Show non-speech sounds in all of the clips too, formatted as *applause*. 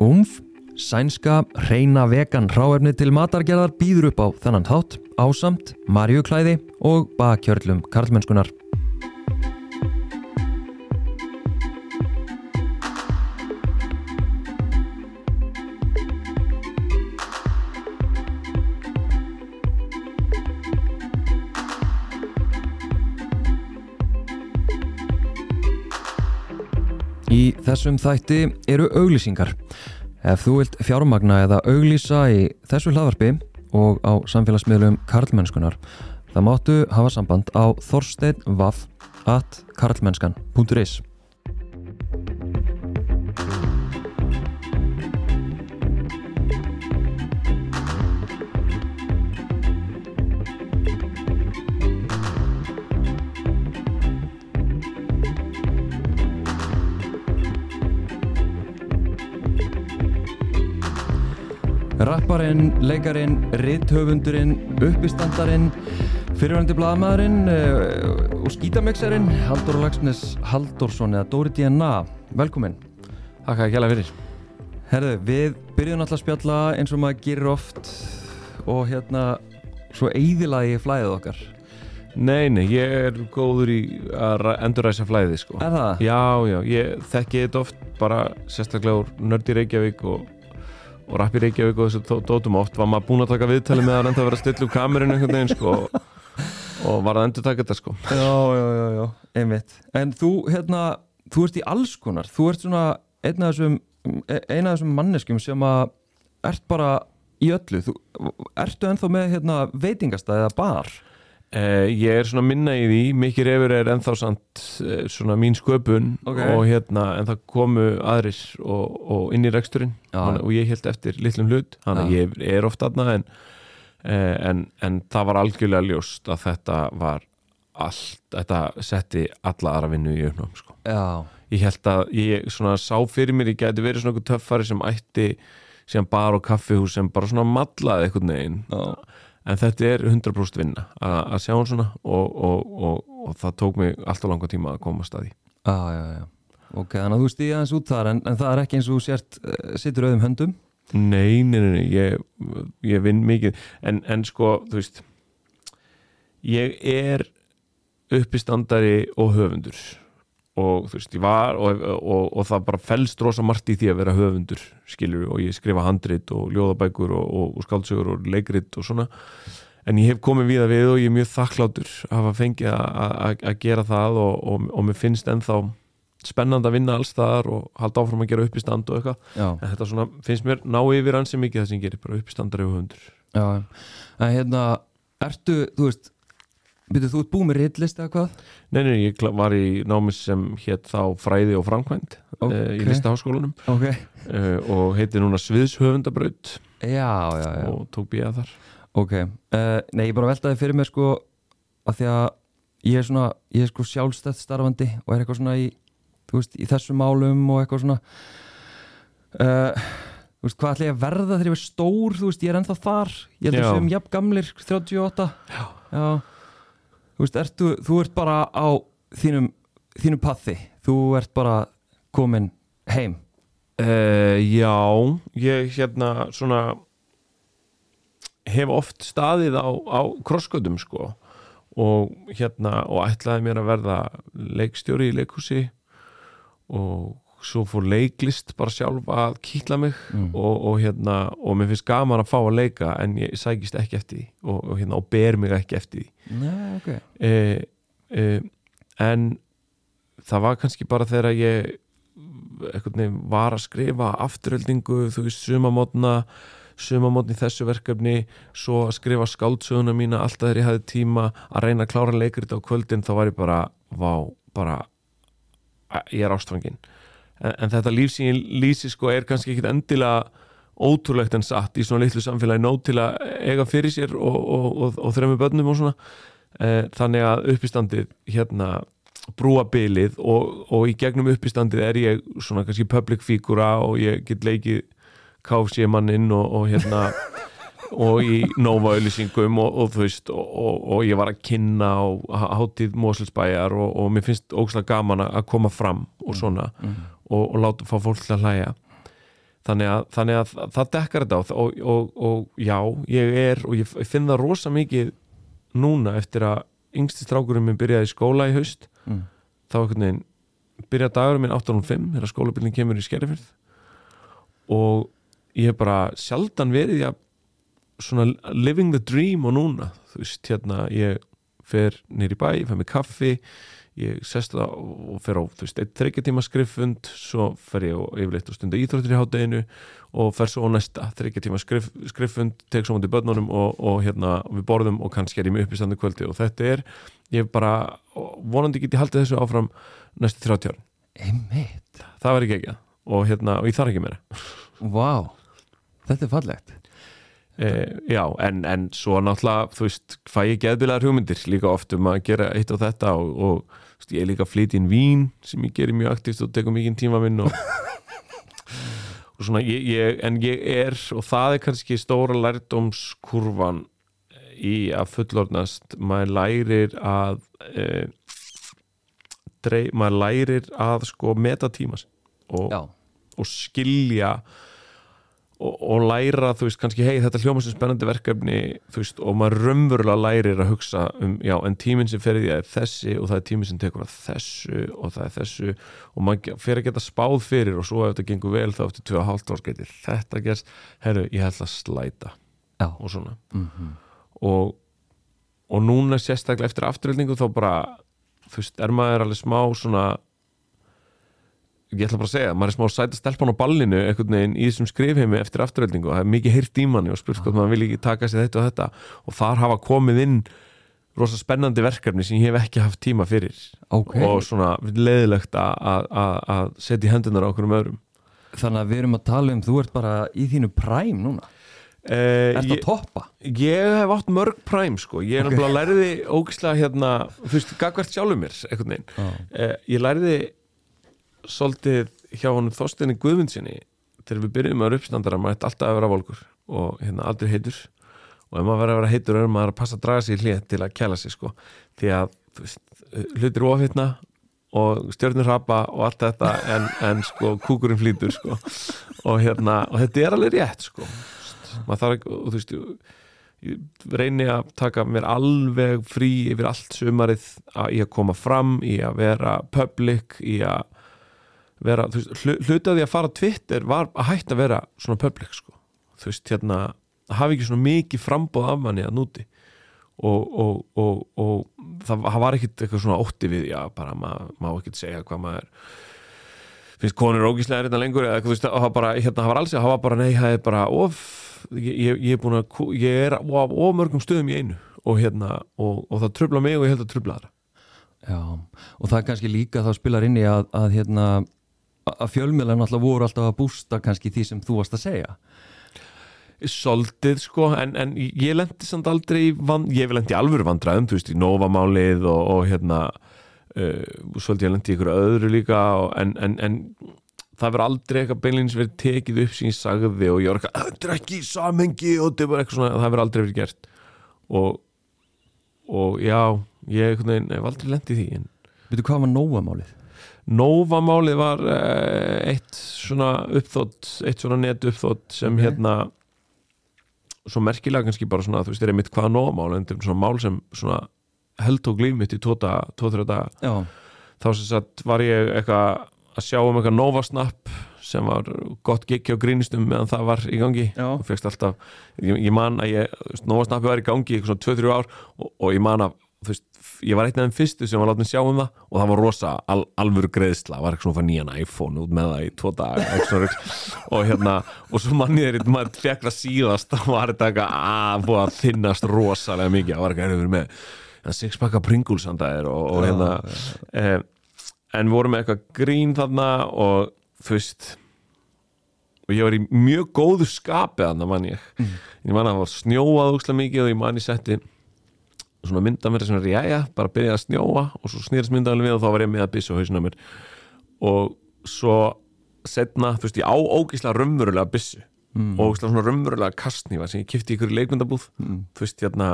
Umf, sænska, reyna vegan ráefni til matargerðar býður upp á þennan þátt, ásamt, marjuklæði og bakkjörlum karlmennskunar. Þessum þætti eru auglýsingar. Ef þú vilt fjármagna eða auglýsa í þessu hlaðvarpi og á samfélagsmiðlum karlmennskunar, það máttu hafa samband á þorsteinvaff Rapparinn, leikarin, rithöfundurinn, uppistandarinn, fyrirvændi blaðmaðurinn uh, og skítamixarinn Haldur Lagsnes Haldursson eða Dóri DNA. Velkomin. Takk að gæla fyrir Herðu, við byrjum alltaf að spjalla eins og maður gerir oft og hérna svo eigðilagi flæðið okkar. Nei, nei, ég er góður í að ra- endurræsa flæði sko. Er það? Já, já, ég þekki þetta oft bara sérstaklega úr nördi Reykjavík og, og rappi Reykjavík og þessu dó- dótum oft var maður búinn að taka viðtali með að reynda að vera að stilla upp kamerun einhvern veginn sko og, og var að endur taka þetta sko Já, já, já, já, einmitt. En þú, hérna, þú ert í alls konar. Þú ert svona einn af þessum, e- ein af þessum manneskjum sem að ert bara í öllu. Þú, ertu ennþá með hérna, veitingastað eða bar? Eh, Ég er svona minna í því, mikið reyfur er ennþá samt eh, svona mín sköpun Ok. og hérna en það komu aðrir og, og inn í reksturinn. Þannig- og ég held eftir litlum hlut þannig að Já. ég er oft aðna en, eh, en, en það var algjörlega ljóst að þetta var allt, þetta setti alla aðra vinnu í uppnám sko. Já. ég held að ég svona sá fyrir mér ég geti verið svona töffari sem ætti sem bar og kaffihús sem bara svona mallaði einhvern veginn Já. En þetta er 100% vinna að að sjá hann svona og, og, og, og það tók mig alltaf langa tíma að koma að staði Já, já, já. Ok, þannig að þú stíði aðeins út þar en, en það er ekki eins og sért, uh, sittur auðum höndum. Nei, nei, nei, nei ég, ég vinn mikið en, en sko, þú veist ég er uppistandari og höfundur og þú veist, ég var og, og, og það bara fælst rosa margt í því að vera höfundur skilur og ég skrifa handrit og ljóðabækur og, og, skáldsögur og leikrit og svona. En ég hef komið víða við og ég er mjög þakklátur að hafa fengið að- að að gera það og, og, og mér finnst ennþá spennandi að vinna alls þar og halda áfram að gera uppistand og eitthvað. En þetta svona finnst mér ná yfir ansi mikið það sem gerir bara uppistandari og hundur Já, en hérna, ertu, þú veist, byrjuð þú ert búið með ritlist eða hvað? Nei, nei, ég var í námis sem hétt þá fræði og framkvæmt Ok. okay. í listaháskólanum Ok. uh, og heiti núna Sviðshöfundabraut Já, já, já. og tók bíða þar Ok, uh, nei, ég bara veltaði fyrir mér sko að því að ég er svona, ég er sko sjálfstætt starfandi og er eitthvað svona í, þú veist, í þessum málum og eitthvað svona þú veist, hvað ætla ég að verða þegar ég er stór, þú veist, ég er ennþá þar ég held að við séum jafn gamlir, 38 Já, Já. Þú veist, ertu, þú ert bara á þínum, þínum pathi, þú ert bara komin heim. Uh, Já, ég hérna svona hef oft staðið á, á krossgötum sko. Og hérna og ætlaði mér að verða leikstjóri í leikhúsi og svo fór leiklist bara sjálf að kýtla mig Mm. og, og hérna og mér finnst gaman að fá að leika en ég sækist ekki eftir því og, og hérna og ber mig ekki eftir því. Nei, ok. E, e, en það var kannski bara þegar ég veginn var að skrifa afturöldingu, þú veist, sumamótna sumamótni í þessu verkefni svo að skrifa skáldsöguna mína alltaf þegar ég hafði tíma að reyna að klára leikrið á kvöldin, þá var ég bara vá, bara ég er ástfangin en, en þetta líf sem ég lýsi sko er kannski ekkit endilega ótrúlegt en satt í svona litlu samfélagi. Nóg til að eiga fyrir sér og, og, og, og þremmu börnum og svona. Eh, þannig að uppistandið hérna brúa bilið og, í gegnum uppistandið er ég svona kannski public figura og ég get leikið KFC manninn og, hérna *laughs* og í Nova auðlýsingum og, og þú veist og, og, og ég var að kynna á hátíð Moselsbæjar og, mér finnst ógslag gaman að koma fram og svona. Mm. Og, og láta fá fólk til að hlæja. Þannig að, þannig að það dekkar þetta og, og, og, já, ég er og ég finn það rosa mikið núna eftir að yngsti strákurinn minn byrjaði skóla í haust. Mm. þá veginn byrjaði dagurinn minn 8.05 þegar skólabildin kemur í skerifyrð og ég hef bara sjaldan verið ég svona living the dream og núna. Þú veist hérna ég fer nýri bæ, ég fer með kaffi ég sest það og fer á þú veist, eitt þryggjartíma skriffund svo fer ég og yfirleitt og stunda íþróttir í hátteginu og fer svo næsta þryggjartíma skrif, skriffund, tek svo mútið börnunum og, og hérna við borðum og kannski er ég með upp í standu kvöldi og þetta er, ég bara vonandi get ég haldið þessu áfram næstu 30 árin. Einmitt. Það verður ekki ekki og hérna, og ég þarf ekki meira. Vá, þetta er fallegt. E, já, en, en svo náttúrulega, þú veist, fæ ég geðbilaðar hugmyndir líka oft um að gera eitt á þetta og, og veist, ég er líka að flytja inn vín sem ég gerir mjög aktivt og tekur mikið tíma minn og, *laughs* og svona, ég, ég, en ég er og það er kannski stóra lærdómskurvan í að fullornast maður lærir að e, drei, maður lærir að sko meta tíma sinn og, og skilja og, og læra, þú veist, kannski hei, þetta hljóma sem spennandi verkefni, þú veist, og maður raunverulega lærir að hugsa um, já, en tíminn sem fer í því er þessi og það er tíminn sem tekur að þessu og það er þessu og maður fer að geta spáð fyrir og svo ef þetta gengur vel þá eftir 2,5 árs getur þetta gerst, herru, ég ætla að slæta já. og svona. Mm og, og núna sérstaklega eftir afturöldingu þá bara, þú veist, er maður alveg smá svona ég ætla bara að segja, maður er smá sæta stelpan á ballinu einhvern veginn í þessum skrifheimi eftir afturöldingu og það er mikið heyrt í manni og spurt hvort maður vil ekki taka sér þetta og þetta. Og þar hafa komið inn rosa spennandi verkefni sem ég hef ekki haft tíma fyrir. Ok, og svona leðilegt að setja hendunar á okkur um öðrum. Þannig að við erum að tala um þú ert bara í þínu præm núna. Eh, Ert ég, að toppa? ég hef átt mörg præm sko, ég er Ok. náttúrulega lærði ógislega hérna, þú veist, gagvert sjálfur mér Já, eh, ég lærði svolítið hjá honum Þorsteini Guðmundsinni þegar við byrjum að uppstandara maður ætti alltaf að vera volkur og hérna aldrei heitur. Og ef maður verður að vera heitur er maður að passa að draga sér hlið til að kæla sig sko. Því að hlutir ofitna og stjörnur rapa og allt þetta en, en sko kúkurinn flýtur sko. Og hérna og þetta er alveg rétt sko. Maður þarf ekki og þú veist ég reyni að taka mér alveg frí yfir allt sumarið að, í að koma fram, í að vera public, í að vera, þú veist, hlu- hluti af því að fara Twitter var að hætta að vera svona public sko, þú veist, hérna að hafa ekki svona mikið frambóð af manni að núti og, og, og, og það, var ekkit eitthvað svona ótti við, já, bara maður má ekkit segja hvað maður finnst konur ógíslega þetta lengur eða þú veist, það var bara, hérna, það var alls það var bara, nei, það er bara of ég, ég, er búin að, ég er á mörgum stöðum í einu. Og hérna, og, það trubla mig og ég held að trubla það já Og það kannski líka þá spilar inn í að, að hérna að fjölmiðlega náttúrulega voru alltaf að bústa kannski því sem þú varst að segja Soldið sko, en, en ég lendi samt aldrei, van, ég hef lendi alvöru vandræðum, þú veist, í Nova-málið og, og hérna uh, svolítið ég lendi ykkur öðru líka og, en, en, en það verður aldrei eitthvað beinleins verið tekið upp sem ég sagði og ég var eitthvað, þetta er ekki í samhengi og þetta er bara eitthvað svona, það verður aldrei verið gert og, og já, ég hef aldrei lendi í því en Veitu hvað var Nóa-málið? Nova-málið var uh, eitt svona uppþótt, eitt svona net uppþótt sem Ok. hérna svo merkilega kannski bara svona, þú veist, er einmitt hvaða Nova-mál en þetta er svona mál sem svona held og glýmitt í tóta, tóþrjá daga. Já, þá sem sagt var ég eitthvað að sjá um eitthvað Nova-snapp sem var gott gikki á grínistum meðan það var í gangi. Og fegst alltaf, ég, ég man að Nova-snappi var í gangi í svona 2-3 ár og, og ég man að, þú veist ég var einn af þeim fyrstu sem var látið sjá um það og það var rosa al, alvöru greiðsla. Var eitthvað svona að fá nýjan iPhone út með það í tvo eitthvað rugl. og hérna og svo mann ég er, fekk það síðast þá var þetta eitthvað að búið að þinnast rosalega mikið, það var eitthvað við með sixpacka Pringles handæðir og, og hérna eh, en vorum með eitthvað grín þarna og veist og ég var í mjög góðu skapi þarna mann ég. Ég man að það var snjóað úkslega mikið og ég man ég setti svona mynda mér sem er jæja, bara byrjaði að snjóa og svo snýrist myndaðalinn við og þá var ég með að byssu á hausinu á mér og svo setna, þú veist, ég á ógislega raunverulega byssu mm. og ógislega svona raunverulega kastnýfa sem ég kipti í ykkur leikmyndabúð mm. þú veist, hérna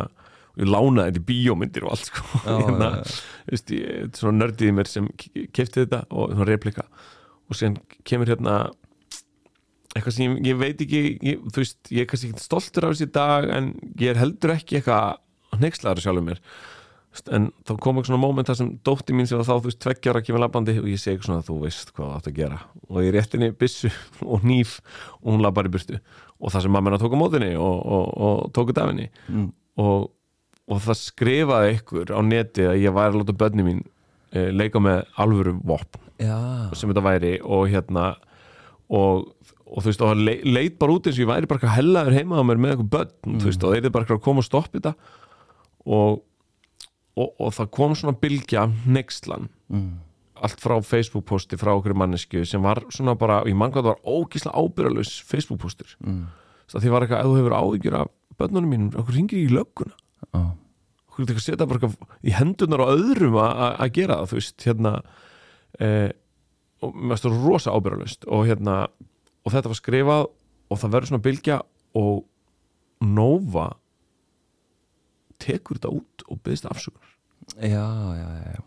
ég lánaði þetta í bíómyndir og allt sko Já, hérna, já, já. þú veist, ég, svona nördið í mér sem kipti þetta og svona replika og síðan kemur hérna eitthvað sem ég, ég veit ekki ég, þú veist, ég er kannski ekki stoltur af þessi dag en ég er heldur ekki eitthvað nexlaður sjálfur mér. En þá kom ekki svona moment þar sem dótti mín sem var þá þú veist tveggjara kemur labbandi og ég segi svona þú veist hvað það átt að gera. Og ég rétti henni byssu *laughs* og nýf og hún labbar í burtu. Og það sem mamma hennar tók á mótinni og, og, og tók þetta af henni. Mm. og, og það skrifaði ykkur á neti að ég væri að láta börni mín e, leika með alvöru vopn Já, sem þetta væri og hérna og, og þú veist og það le, leit bara út eins og ég væri bara eitthvað hellaður heima á mér með eitthvað börn þú veist og þeir eru bara eitthvað að koma og stoppa þetta og, og, og það kom svona bylgja nextlan mm. allt frá Facebook posti frá okkur mannesku sem var svona bara, ég mann hvað það var ógísla ábyrðalus Facebook postur Mm. það því var eitthvað, ef þú hefur áhyggjur af börnunum mínum, okkur ringir í lögguna. Okkur er þetta að setja bara í hendunar á öðrum að- gera það, þú veist, hérna eh, og mér stóð rosa ábyrðalust og hérna og þetta var skrifað og það verður svona bylgja og Nova tekur þetta út og byggðist afsökunar.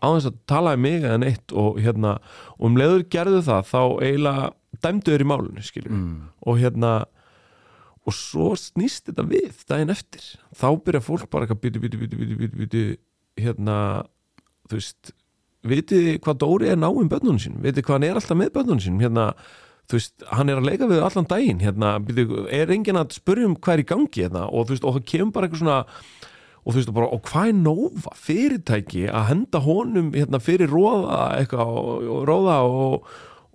Á þess að tala um mig eða neitt og hérna, og um leiður gerðu það þá eiginlega dæmduður í málunni skilur mm. og hérna og svo snýst þetta við daginn eftir. Þá byrja fólk bara eitthvað byttu, byttu, byttu, byttu, byttu, byttu hérna, þú veist vitið hvað Dóri er náinn börnunum sínum? Vitið hvað hann er alltaf með börnunum sínum? Hérna, þú veist, hann er að leika við allan daginn hérna, byttu, er enginn að spurja um hvað er í gangi hérna, og þú veist, og það kemur bara eitthvað svona og þú veist, bara, og hvað er Nova fyrirtæki að henda honum hérna, fyrir róða eitthvað og, og róða og,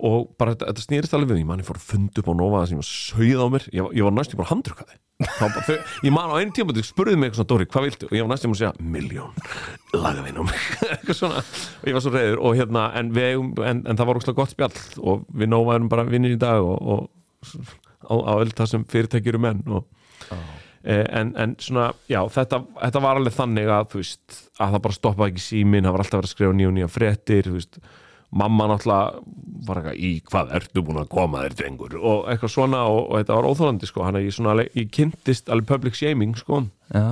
og bara þetta, snýrist alveg við, ég man ég fór að funda upp á Nova það sem ég sögð á mér, ég, var- ég var næst ég bara handrukkaði ég man á einu tíma þau spurði mig eitthvað svona, Dóri, hvað viltu? og ég var næst ég að segja, miljón laga við á mig, *laughs* eitthvað svona. Og ég var svo reyður og hérna, en, við, eigum- en, en það var úrslega gott spjall og við Nova erum bara vinnir í dag og, á, á öll það sem fyrirtæki Eh, en, en svona, já, þetta, þetta var alveg þannig að, þú veist, að það bara stoppaði ekki síminn, það var alltaf verið að skrifa nýja og nýja fréttir, þú veist, mamma náttúrulega var eitthvað í hvað ertu búin að koma þér drengur? Og eitthvað svona og, og þetta var óþólandi, sko, hann að ég svona alveg, ég kynntist alveg public shaming, sko, já.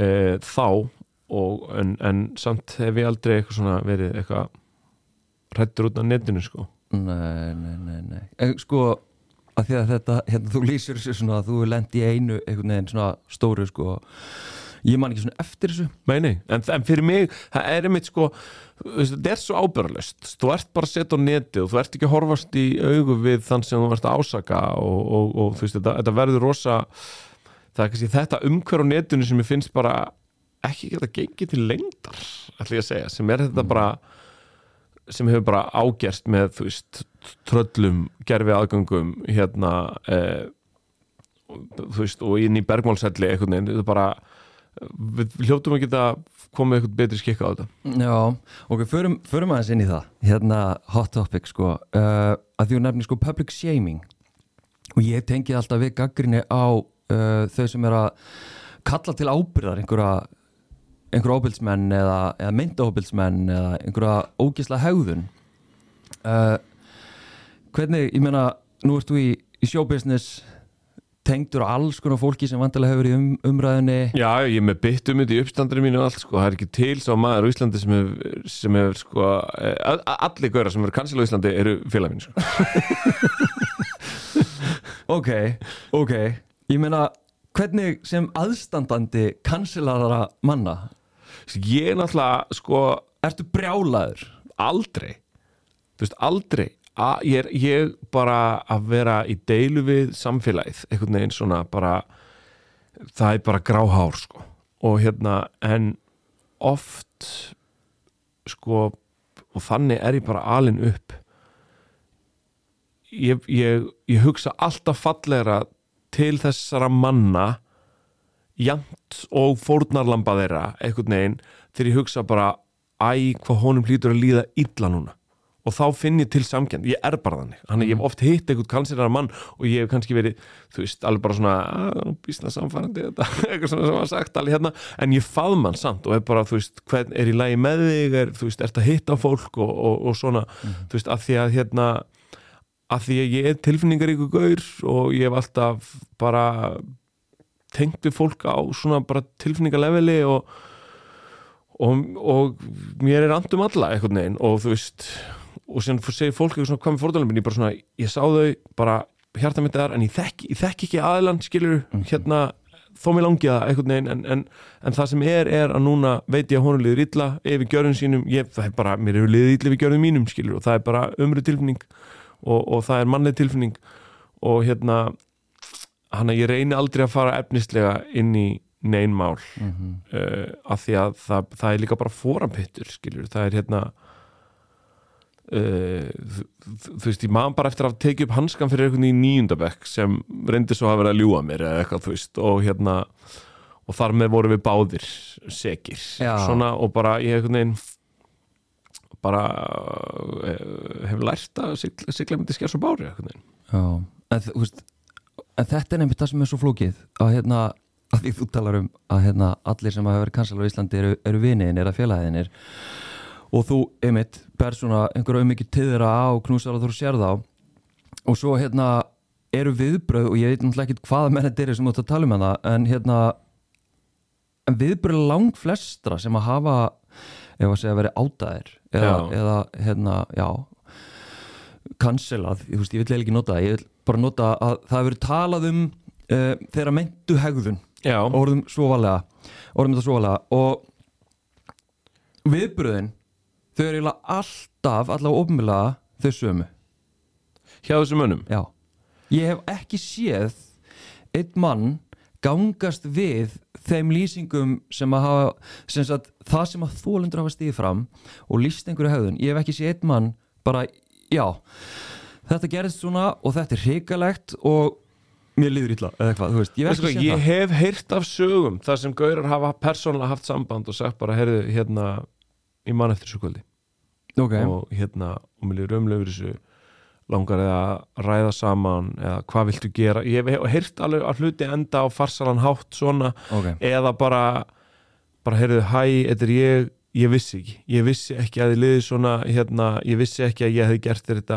e, þá og, en, en samt hef ég aldrei eitthvað svona verið eitthvað hrættur út af netinu, sko. Nei, nei, nei, nei. En, Sko, að því að þetta hérna, þú lýsir þessu svona að þú lent í einu einhvern veginn svona stóru sko ég man ekki svona eftir þessu. Nei, nei, en, en fyrir mig það er einmitt sko þetta er svo ábyrðalust þú ert bara að setja á netið og þú ert ekki að horfast í augu við þann sem þú ert að ásaka og, og, og þú veist, þetta, þetta verður rosa það er kannski þetta umhver á netinu sem ég finnst bara ekki geta gengið til lengdar ætla ég að segja, sem er þetta bara sem hefur bara ágerst með þú veist, tröllum gerfi aðgöngum hérna eh, þú veist, og inn í bergmálselli einhvern veginn, þetta er bara við hljóttum að geta komið eitthvað betri skikka á þetta. Já, ok, förum, förum aðeins inn í það. Hérna hot topic sko. Uh, að því þú nefnir sko public shaming. Og ég tengi alltaf við gaggrinni á uh, þau sem er að kalla til ábyrðar einhverja einhverja óbyldsmenn eða, eða myndaóbyldsmenn eða einhverja ógisla hegðun? Uh, hvernig, ég meina nú ert þú í, í showbusiness tengdur á alls konar fólki sem vantilega hefur í um, umræðinni Já, ég er með bytt um þetta í uppstandari mínu og allt sko, það er ekki til sá maður á Íslandi sem hefur, sem hefur sko allir gauðra sem eru kansil á Íslandi eru félag mín sko. *laughs* Ok, ok. Ég meina, hvernig sem aðstandandi kansilara manna Ég er náttúrulega sko Ertu brjálaður? aldrei. Þú veist, aldrei. A, ég, er, ég bara að vera í deilu við samfélagið, einhvern veginn svona bara það er bara gráhár sko. Og hérna, en oft sko og þannig er ég bara alin upp. Ég, ég, ég hugsa alltaf fallegra til þessara manna jant og fórnarlamba þeirra einhvern veginn þegar ég hugsa bara æ, hvað honum hlýtur að líða illa núna. Og þá finn ég til samkjönd, ég er bara þannig. Þannig að ég hef oft hitt einhvern kansilega mann og ég hef kannski verið, þú veist, alveg bara svona að, bísna samfærandi þetta. *laughs* Eitthvað svona sem var sagt alveg hérna. En ég faðm hann samt og er bara, þú veist, hvern er í lagi með þig, er, þú veist, ert að hitta fólk og, og, og svona, þú veist, að því að hérna, að því að ég er tilfinningaríku gaur og ég hef alltaf bara tengt við fólk á svona bara tilfinningaleveli og, og, og mér er andum alla einhvern veginn og þú veist og sem segir fólk eitthvað svona hvað með fórtalöfin ég bara svona, ég sá þau bara hjarta mitt er en ég þekki, ég þekki ekki aðlan skilur Mhm. hérna þó mér langi það einhvern veginn en, en, en það sem er er að núna veit ég að honum liður illa yfir gjörðum sínum ég, það er bara, mér hefur liðið illa yfir gjörðum mínum skilur og það er bara umru tilfinning og, og það er mannleg tilfinning og hérna hann að ég reyni aldrei að fara efnislega inn í nein mál Mhm. uh, af því að það, það er líka bara fórampittur skilur, það er hérna uh, þú, veist, ég maður bara eftir að tekið upp hanskan fyrir einhvern í níundabekk sem reyndi svo að vera að ljúga mér eða eitthvað, þú veist, og hérna og þar með vorum við báðir segir, svona og bara ég einhvern veginn bara uh, hef lært að sigla, myndi skjær svo bári veginn. Já, en, þú veist, en þetta er nefnitt það sem er svo flókið að hérna, að því þú talar um að hérna, allir sem hafa verið kansal á Íslandi eru, eru viniðinir eða félagðinir og þú, einmitt, ber svona einhverja um til þeirra á knúsar að þú sér þá. Og svo hérna eru viðbröð og ég veit náttúrulega ekki hvaða menn þetta eru sem þú ert að tala um hana en hérna en viðbröð lang flestra sem að hafa ef að segja verið átaðir eða, eða hérna, já cancelað, ég, ég vil ekki nota það ég vil bara nota að það hefur talað um uh, þeirra mentu hegðun. Já, orðum svo valega orðum þetta svo valega og viðbröðin þau eru eiginlega alltaf allavega ofnmjölega þau sömu. Hjá þessum mönnum? Já. Ég hef ekki séð einn mann gangast við þeim lýsingum sem að hafa sem sagt, það sem að þólendur hafa stíðið fram og lýst einhverju hegðun. Ég hef ekki séð einn mann bara, já þetta gerðist svona og þetta er hrikalegt og mér líður illa eða eitthvað, þú veist, ég hef Veistu ekki hvað, séð ég hef heyrt af sögum þar sem gaurar hafa persónulega haft samband og sagt bara, heyrðu, hérna ég man eftir þessu kvöldi. Það ok, og hérna, og mér líður umlega þessu. Langar eða að ræða saman eða hvað viltu gera? Ég hef heyrt alveg að hluti enda á farsalan hátt svona, ok, eða bara bara, heyrðu, hæ, þetta er ég. Ég vissi ekki, ég vissi ekki að þið liði svona, hérna, ég vissi ekki að ég hefði gert þetta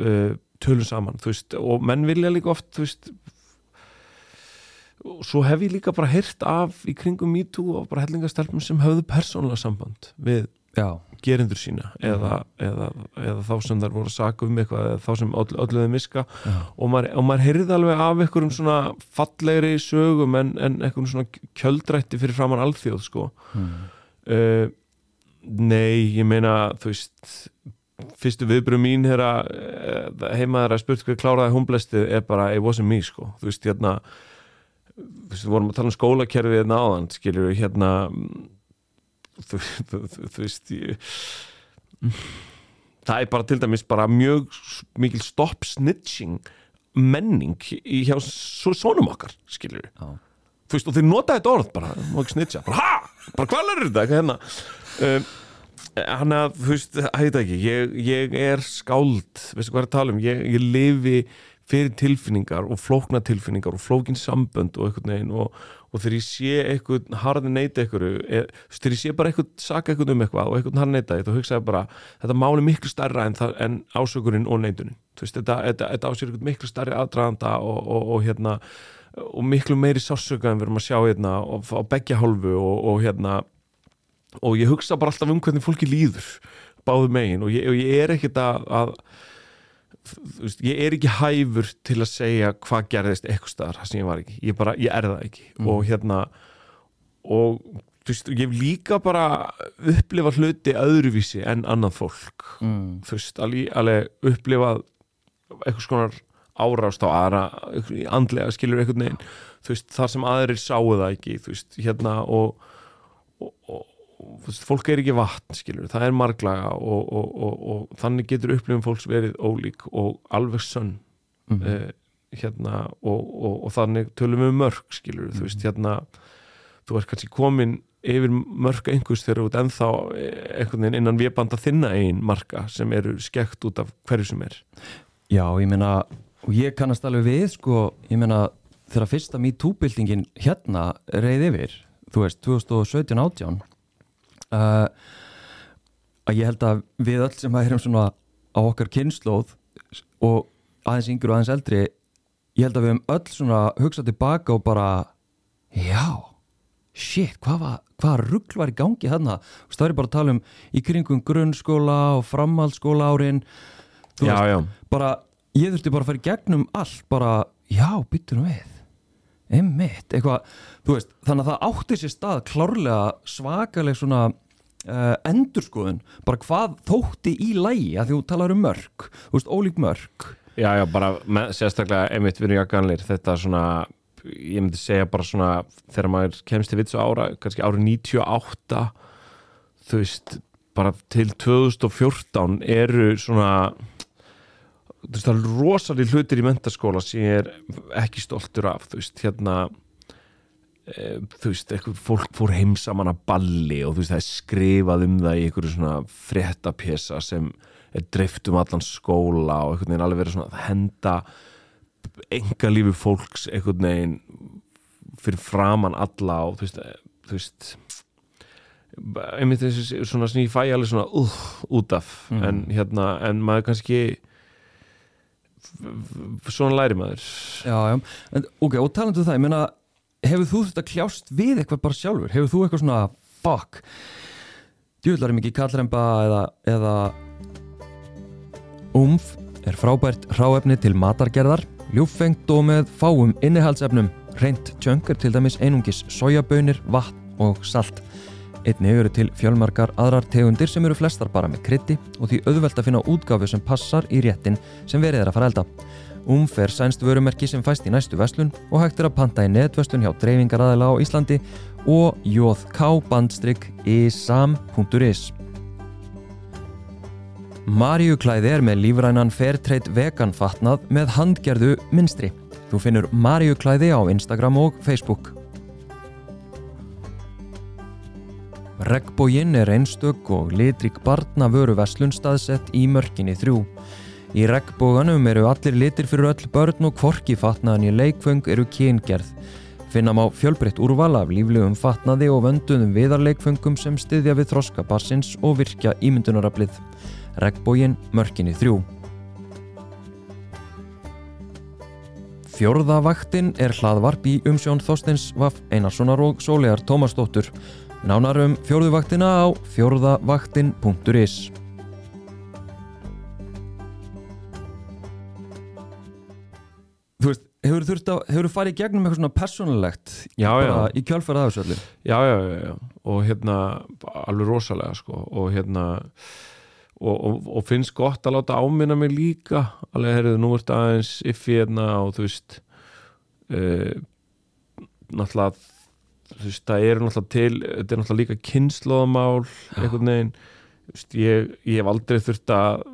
uh, tölum saman, þú veist, og menn vilja líka oft, þú veist og svo hef ég líka bara heyrt af í kringum MeToo og bara hellingastelpum sem höfðu persónulega samband við já, gerindur sína eða, eða, eða þá sem þær voru að saka um eitthvað eða þá sem öll, ölluði miska já. og maður, maður heyrði alveg af einhverjum svona fallegri sögum en, en einhverjum svona kjöldrætti fyrir framann alþjóð sko Hmm. uh, Nei, ég meina þú veist fyrstu viðbröð mín þegar uh, heima þeirra spurt hver kláraði humblestið er bara it wasn't me sko. Þú veist hérna við vorum að tala um skólakerfið hérna áðan skilur við hérna þú, þú, þú, þú veist ég, það er bara til dæmis bara mjög mikil stop snitching menning í hjá svo, sonum okkar skilur við Já. þú veist og þeir nota þetta orð bara, má ekki snitcha. Bara ha, bara hvað er þetta, hérna um, hann að, þú veist, hætti ekki ég, ég er skáld veistu hvað er að tala um, ég, ég lifi fyrir tilfinningar og flókna tilfinningar og flókin sambönd og einhvern veginn og, og þegar ég sé eitthvað harði neita einhverju, e, þegar ég sé bara eitthvað saka eitthvað um eitthvað og eitthvað harði neita þá hugsa ég bara, þetta máli miklu stærra en, en ásökurinn og neitunin. Þú veist, þetta, þetta, þetta eitthvað miklu stærri aðdraganda og, og, og hérna og miklu meiri sásöka en við erum að sjá hérna og á beggja hálfu og, og hérna og ég hugsa bara alltaf um hvernig fólki líður báðu megin. Og ég, og ég er ekkert að, að veist, ég er ekki hæfur til að segja hvað gerðist eitthvað staðar, sem ég var ekki. Ég, bara, ég er það ekki. Mm. og hérna og veist, ég hef líka bara upplifa hluti öðruvísi en annað fólk. Mm. þú veist, alveg, upplifað eitthvað skonar árást á aðra eitthvað andlega skilur einhvern veginn. Þú veist, þar sem aðrir sáu það ekki þú veist, hérna og, og, og, fólk er ekki vatn skilur, það er marglaga og, og, og, og þannig getur upplifum fólks verið ólík og alveg sönn Mm. eh, hérna og, og, og þannig tölum við um mörg skilur, þú veist, hérna þú ert kannski komin yfir mörg einhvers þegar þú ert ennþá eh, einhvern veginn innan viðbanda þinna einn marka sem eru skekt út af hverju sem er. Já, ég meina, og ég kannast alveg við, sko, ég meina, þegar fyrsta MeToo-byltingin hérna reið yfir, þú veist, 2017-18, uh, að ég held að við öll sem erum svona á okkar kynnslóð og aðeins yngri og aðeins eldri, ég held að við höfum öll svona hugsað tilbaka og bara, já, shit, hvað var, hvað rugl var í gangi þarna? Veist, Það er bara að tala um í kringum grunnskóla og framhaldsskóla árin, þú Já, já, bara ég þurfti bara að fara í gegnum allt bara, já, byttu nú við einmitt, eitthvað þú veist, þannig að það átti sér stað klárlega svakaleg svona uh, endurskoðun, bara hvað þótti í lægi, að þú talar um mörg þú veist, ólík mörg Já, já, bara með, sérstaklega einmitt við erum jakkanlir, þetta svona ég myndi segja bara svona þegar maður kemst til vitsu ára, kannski árið 98 þú veist bara til 2014 eru svona þú veist það er rosalega hlutir í mentaskóla sem ég er ekki stoltur af þú veist hérna e, þú veist, eitthvað fólk fór heim saman að balli og þú veist það er skrifað um það í einhverju svona fréttapjesa sem er dreift um allan skóla og einhvern veginn alveg verið svona að henda enga lífi fólks einhvern veginn fyrir framann alla og þú veist, þú veist einmitt þessi svona sem ég fæ alveg svona uh, út af Mm. en hérna, en maður kannski svona læri maður. Já, já, en, ok, og talandu það, ég meina hefur þú þetta kljást við eitthvað bara sjálfur? Hefur þú eitthvað svona, fuck djúðlarum ekki kallremba eða, eða umf er frábært ráefni til matargerðar ljúffengt og með fáum innihaldsefnum. Reynt tjöngur til dæmis einungis sojabönir, vatn og salt Einnig eru til fjölmarkar aðrar tegundir sem eru flestar bara með krytti og því auðvelt að finna útgáfu sem passar í réttin sem verið er að fara elda. Umf er sænst vörumerki sem fæst í næstu verslun og hægt er að panta í netverslun hjá dreifingaraðila á Íslandi og jóðk-isam.is Maríuklæði er með lífrænan Fairtrade vegan fatnað með handgerðu minstri. Þú finnur Maríuklæði á Instagram og Facebook. Regnbóginn er einstök og litrík barna vöruverslun staðsett í mörkinni þrjú. Í regnbóganum eru allir litir fyrir öll börn og kvorki fatnaðan í leikföng eru kyngerð. Finnam á fjölbreytt úrval af líflegum fatnaði og vönduðum viðarleikföngum sem styðja við þroska barsins og virkja ímyndunarablið. Regnbóginn mörkinni þrjú. Fjórða vaktin er hlaðvarp í umsjón Þorsteins Vaff Einarssonar og Sólegar Tómasdóttur. Nánar um fjórðuvaktina á fjórðavaktin.is Þú veist, hefur þú farið gegnum eitthvað svona persónulegt Já, já. í kjálfæra þessu öllu? já, já, já, já, og hérna alveg rosalega sko og hérna og, og, og finnst gott að láta áminna mig líka alveg heyrðu, nú ert aðeins iffi hérna og þú veist uh, náttúrulega þú veist, það er náttúrulega til þetta er náttúrulega líka kynnslóðamál einhvern veginn. Veist, ég, ég hef aldrei þurft að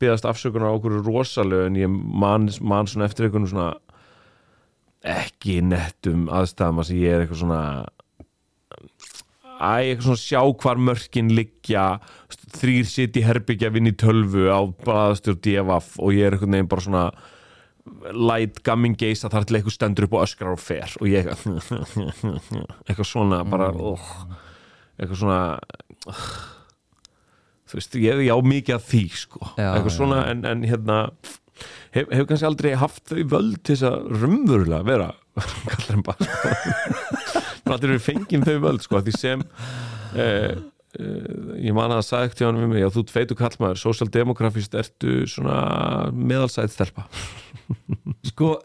byggðast afsökunar á okkur rosalega en ég man, man svona eftir einhvern svona ekki nettum aðstæðum að ég er eitthvað svona Æ, eitthvað svona sjá hvar mörkin liggja þrýr sitt í herbyggja vinn í tölvu á baðastjórn DFF og ég er eitthvað neginn bara svona light gamming geisa þar til eitthvað stendur upp og öskrar og fer og ég *laughs* eitthvað svona bara oh, eitthvað svona þú veist, ég á mikið að því sko, Já, eitthvað svona en, en hérna hef, hefur kannski aldrei haft þau völd til þess að rumvörulega vera *laughs* kallar en bara aldrei verið fengið þau völd sko, því sem eh, ég man að það sagði ekkert hjá hann við mig að þú ert feitu kallmaður, sósjaldemografist ertu svona meðalsæð stelpa. *laughs* Sko,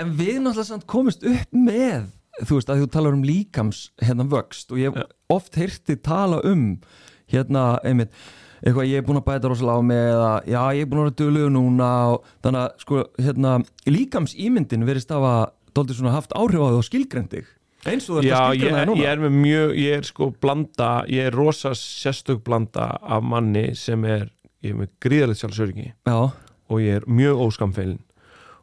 en við náttúrulega komist upp með þú veist að þú talar um líkams hérna vöxt og ég hef oft heyrti tala um hérna einmitt eitthvað ég er búin að bæta rosalega á mig eða já ég er búin að vera duglegur núna og þannig að sko hérna líkams ímyndin verist af að dóldi svona haft áhrif á þig og skilgrendi eins og ég, skilgrenda þig núna. ég er með mjög, ég er sko blanda, ég er rosa sérstök blanda af manni sem er, ég er með gríðalegt sjálfsörgi Já, og ég er mjög óskamfeilin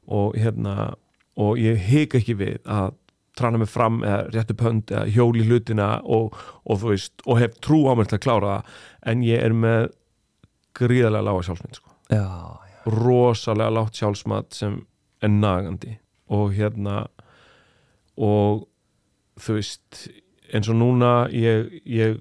og hérna og ég hika ekki við að trana mig fram eða rétt upp hönd eða hjóli hlutina og, og þú veist og hef trú á mér til að klára það. En ég er með gríðarlega lága sjálfsmynd sko. já, já. rosalega lágt sjálfsmat sem er nagandi. Og hérna og þú veist eins og núna ég ég,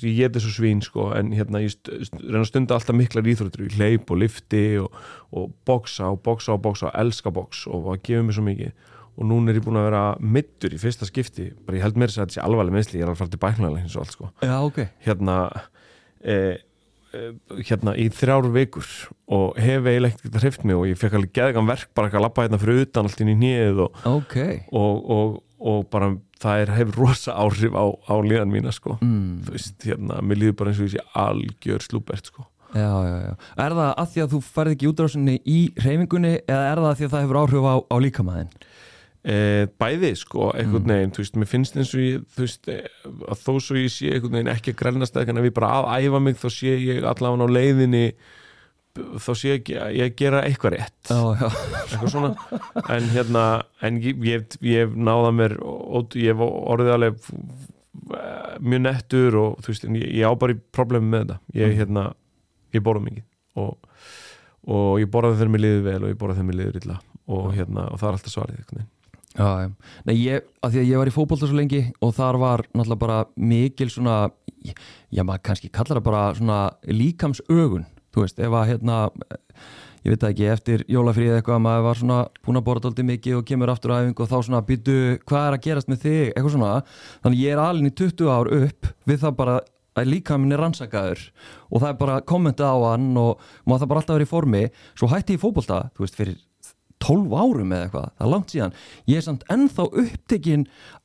ég geti svo svín sko, en hérna ég reyna að stunda alltaf miklar íþróttur, ég hleyp og lifti og, og boksa og boksa og boksa og elska boks og það gefur mér svo mikið. Og núna er ég búin að vera middur í fyrsta skipti bara ég held mér þess að þetta sé alvarlega meðsli ég er að fara til bæknalega eins og allt sko. Já ok. Hérna eh, hérna í þrjár vikur og hef eiginlega ekkert hreift mig og ég fekk alveg geðgan verk bara að labba hérna fyrir utan allt inn í nýið og, ok og, og, og bara það er, hefur rosa áhrif á, á líðan mína sko mm. þú veist, hérna, mér líður bara eins og ég sé algjör slúbert sko já, já, já. er það að því að þú færð ekki útrásinni í reyfingunni eða er það að því að það hefur áhrif á, á líkamæðin bæði sko, einhvern Mm. veginn þú veist, mér finnst eins og ég, þú veist eh, að þó svo ég sé einhvern veginn ekki að grælnast eða ef ég bara að æfa mig þá sé ég allavega á leiðinni þá sé ég að ég gera eitthvað rétt. Já, já, eitthvað svona. En hérna, en ég, ég, ég náða mér og ég orðið alveg eh, mjög nettur og þú veist, en ég, ég á bara í problemi með þetta. Ég, Mm. hérna, ég borða mikið og, og ég borða þegar mér liður vel og ég borða þegar mér liður illa og hérna, og það er alltaf svarið veginn já. Nei, ég, að því að ég var í fótbolta svo lengi og þar var náttúrulega bara mikil svona já, maður kannski kallar það bara svona líkamsögun þú veist, ef að hérna ég veit ekki, eftir jólafríð eitthvað að maður var svona búin að borða dálítið mikið og kemur aftur æfingu og þá svona býtu, hvað er að gerast með þig? Eitthvað svona, þannig ég er alveg í 20 ár upp við það bara að líka minn er rannsakaður og það er bara kommentað á hann og maður það bara alltaf verið í formi. Svo hætti ég í fótbolta, þú veist, fyrir 12 árum eða eitthvað, það er langt síðan. Ég er samt ennþá upptekinn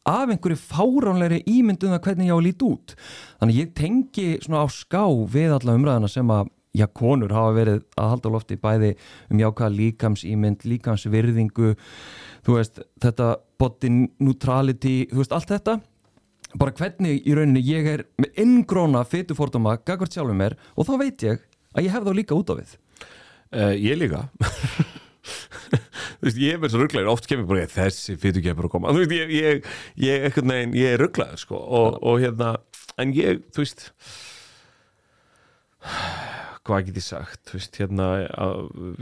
af einhverju fáránlegri ímyndum það hvernig ég á að líti út. Þannig ég tengi svona á ská við alla umræðina sem að já, konur hafa verið að halda lofti bæði um jákvæða líkamsýmynd, líkamsvirðingu þú veist, þetta body neutrality, þú veist, allt þetta. Bara hvernig í rauninni ég er með inngróna fytufordóma gagvart sjálfum mér og þá veit ég að ég hef þá líka út á við. Uh, ég líka *laughs* þú veist, ég er með svo rugglaður oft kemur bara þessi fyrir kemur að koma. Þú veist, ég, ég, ég, einhvern veginn, ég er rugglaður sko, og, og hérna, en ég þú veist hvað get ég sagt? Þú veist, hérna, að,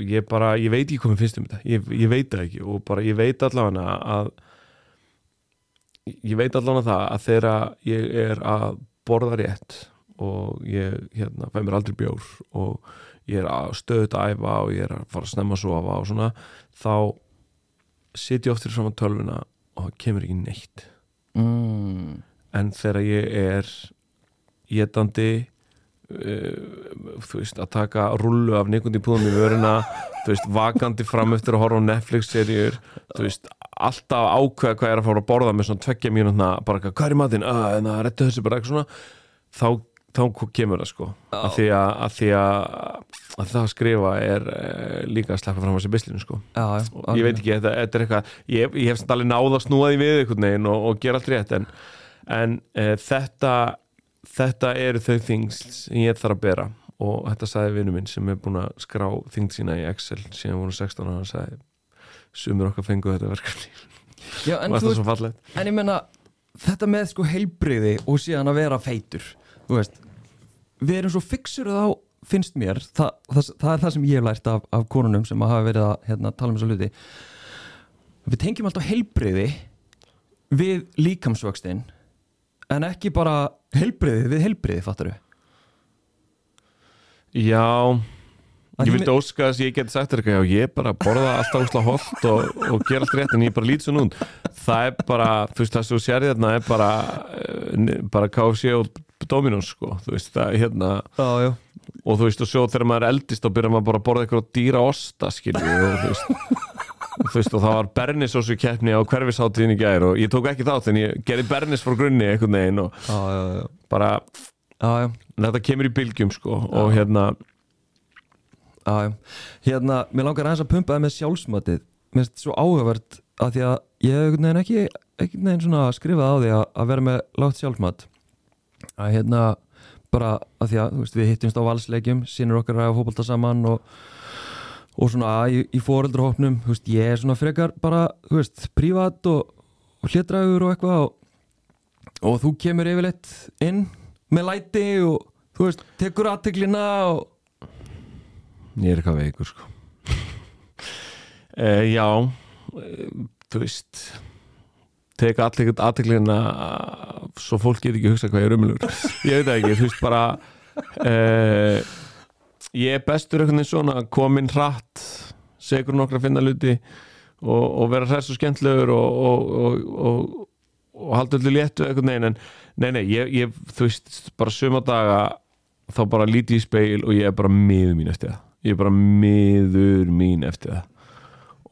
ég bara ég veit ekki hvað mér finnst um þetta. Ég, ég veit það ekki og bara ég veit allavega að ég veit allavega það að þegar ég er að borða rétt og ég hérna, fæ mér aldrei bjór og ég er að stöðut að æfa og ég er að fara að snemma að sofa og svona þá sit ég oft fyrir saman tölvuna og það kemur ekki neitt. Mm. en þegar ég er getandi uh, þú veist, að taka rullu af nekundi púðum í vöruna *laughs* veist, vakandi fram eftir að horfa á veist, alltaf ákveða hvað er að fara að borða með svona tveggja mínútna bara hvað er í matinn, að það er réttu þessu bara eitthvað svona, þá, þá kemur það sko, að því að, að því að, að það að skrifa er uh, líka að slappa fram á sér bislinu sko. Já, já, ég veit ekki, þetta, þetta er eitthvað ég, ég hef samt alveg náð að snúa því við einhvern veginn og, og gera allt rétt en, en e, þetta þetta eru þau things sem ég þarf að bera. Og þetta sagði vinnu minn sem er búin að skrá þingd sína í Excel síðan voru 16 og hann sagði sumur okkar fengu þetta verkefni. Já, *laughs* en, þú en ég menna þetta með sko heilbriði og síðan að vera feitur þú veist, við erum svo fixur á finnst mér, það, það, það er það sem ég hef lært af, af konunum sem hafa verið að hérna, tala um þessa hluti. Við tengjum alltaf heilbriði við líkamsvöxtin en ekki bara heilbriði við heilbriði, fattar við Já, Að ég vildi óska þess að ég geti sagt þér eitthvað, já ég bara borða alltaf úsla holt og, og gera allt rétt en ég bara lít svo nút það er bara, þú veist það sem þú sér þarna er bara, eh, bara KFC og Dominos sko, þú veist það hérna. Já, já. og þú veist og svo þegar maður er eldist þá byrjar maður bara að borða eitthvað dýra osta skilju og þú veist. *laughs* Þú veist og það var bernisósu keppni á hverfisháttíðin í gær og ég tók ekki þátt en ég gerði bernis frá grunni einhvern veginn og Já, já, já. bara þetta kemur í bylgjum sko og hérna. Hérna, mér langar aðeins að pumpa það með sjálfsmatið. Mér finnst þetta svo áhugavert að því að ég hef einhvern veginn ekki einhvern veginn svona skrifað á því að, að vera með lágt sjálfsmat að hérna bara að því að þú veist, við hittumst á valsleikjum sínur okkar að fótbolta saman og, og svona í, í veist, ég er svona frekar bara þú veist, prívat og, og hlétrægur og eitthvað og, og þú kemur yfirleitt inn með læti og þú veist, tekur aðteglina og Ég er eitthvað veikur sko. Uh, Já uh, Þú veist Teka aðteglina Svo fólk get ekki hugsa hvað ég er umlur Ég veit ekki, þú veist bara uh, Ég er bestur einhvern veginn svona Komin hratt Segur nokkra að finna luti Og, og vera hræst og skemmtlegur Og, og, og, halda öllu léttu einhvern veginn En nei, nei, ég, ég þú veist Bara suma daga þá bara líti í speil og ég er bara miður mín eftir það. Ég er bara miður mín eftir það.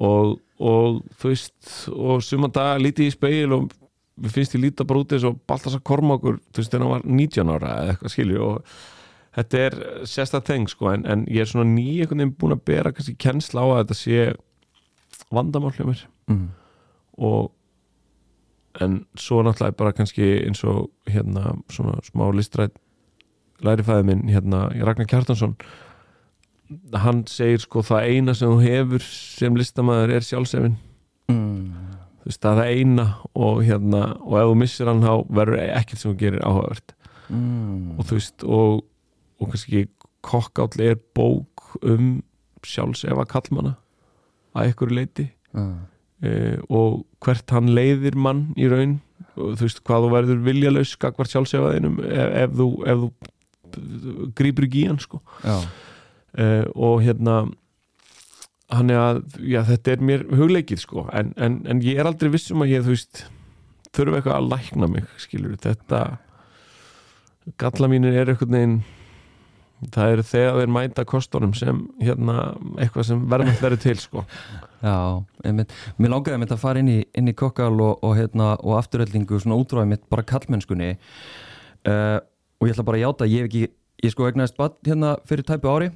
Og, og þú veist og suma dag líti í speil og við finnst ég líta bara út eins og Baltasar Kormákur þú veist þegar hann var 19 ára eða eitthvað skilju og þetta er sérstætt þeng sko en, en ég er svona ný einhvern veginn búin að bera kannski kennsla á að þetta sé vandamál hjá mér mm. og en svo náttúrulega bara kannski eins og hérna svona smá listrætt lærifæði minn hérna Ragnar Kjartansson hann segir sko það eina sem þú hefur sem listamæður er sjálfsefin Mm. þú veist það er það eina og hérna og ef þú missir hann þá verður ekkert sem þú gerir áhugavert Mm. og þú veist og, og kannski kokkáll er bók um sjálfsefa kallmanna að einhverju leiti Mm. e, og hvert hann leiðir mann í raun og þú veist hvað þú verður viljalaus skakvar sjálfsefaðinum ef, ef þú, ef þú grípur ekki í hann sko Já, e, og hérna hann er að, já þetta er mér hugleikið sko, en, en, en ég er aldrei vissum að ég, þú veist þurfa eitthvað að lækna mig, skilur þetta galla mínir er einhvern veginn það er þegar þeir mæta kostunum sem hérna, eitthvað sem verðmætt verður til sko. Já einmitt. Mér langaði mitt að fara inn í, inn í kokkal og, og, hérna, og afturöldingu svona útráði mitt bara kallmennskunni uh, og ég ætla bara að játa ég hef ekki, ég sko egnaðist bad hérna fyrir tæpu ári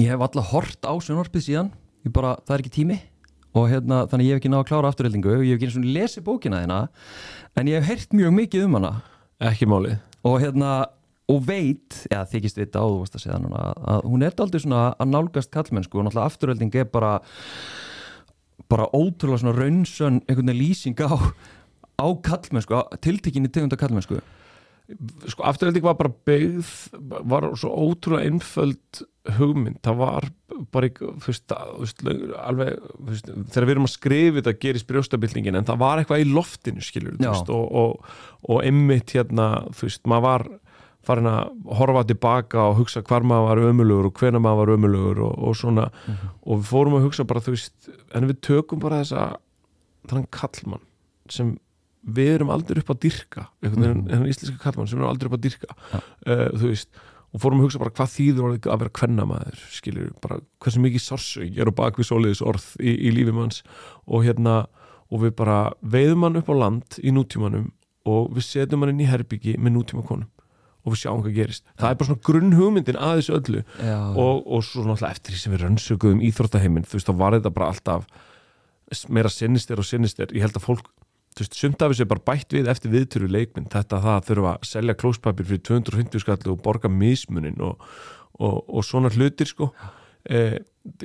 ég hef alla hort á sjónvarpið síðan. Ég bara, það er ekki tími. Og hérna, þannig ég hef ekki náða að klára afturöldingu ég hef ekki eins og lesi bókina þina en ég hef heyrt mjög mikið um hana. Ekki málið. Og hérna og veit, eða þykist vita á þú veist að segja núna, að hún er aldrei svona að nálgast kallmennsku og náttúrulega afturölding er bara bara ótrúlega svona raunsön einhvern veginn lýsing á á kallmennsku, tiltekinni tegunda kallmennsku sko afturhalding var bara byggð var svo ótrúlega einföld hugmynd, það var bara veist alveg, veist, þegar við erum að skrifa þetta gerist brjóstabildingin, en það var eitthvað í loftinu skilur, veist, og, og, og einmitt hérna, maður var farin að horfa tilbaka og hugsa hvar maður var ömulugur og hvena maður var ömulugur og, og svona, og við fórum að hugsa bara, þú veist, en við tökum bara þessa þannig kallmann sem við erum aldrei upp að dyrka einhvern veginn, Mhm. þennan íslenska kallmann sem við erum aldrei upp að dyrka Já. uh, þú veist, og fórum að hugsa bara hvað þýður að vera kvennamaður, skilur bara hversu mikið sársög er á bakvið svoleiðis orð í, í lífi manns. Og hérna og við bara veiðum hann upp á land í nútímanum og við setjum hann inn í herbyggi með nútíma konum og við sjáum hvað gerist. Það er bara svona grunn hugmyndin að þessu öllu. Já, og, og svo náttúrulega eftir því sem við rannsökuðum íþróttaheiminn, þú veist, þá var þetta bara alltaf meira sinnister og sinnister ég held að fólk, þú veist, sumt af þessu er bara bætt við eftir viðtöru leikminn, þetta það að þurfa að selja klóspapir fyrir 250 skallu og borga mismunin og, og, og svona hlutir sko. Eh,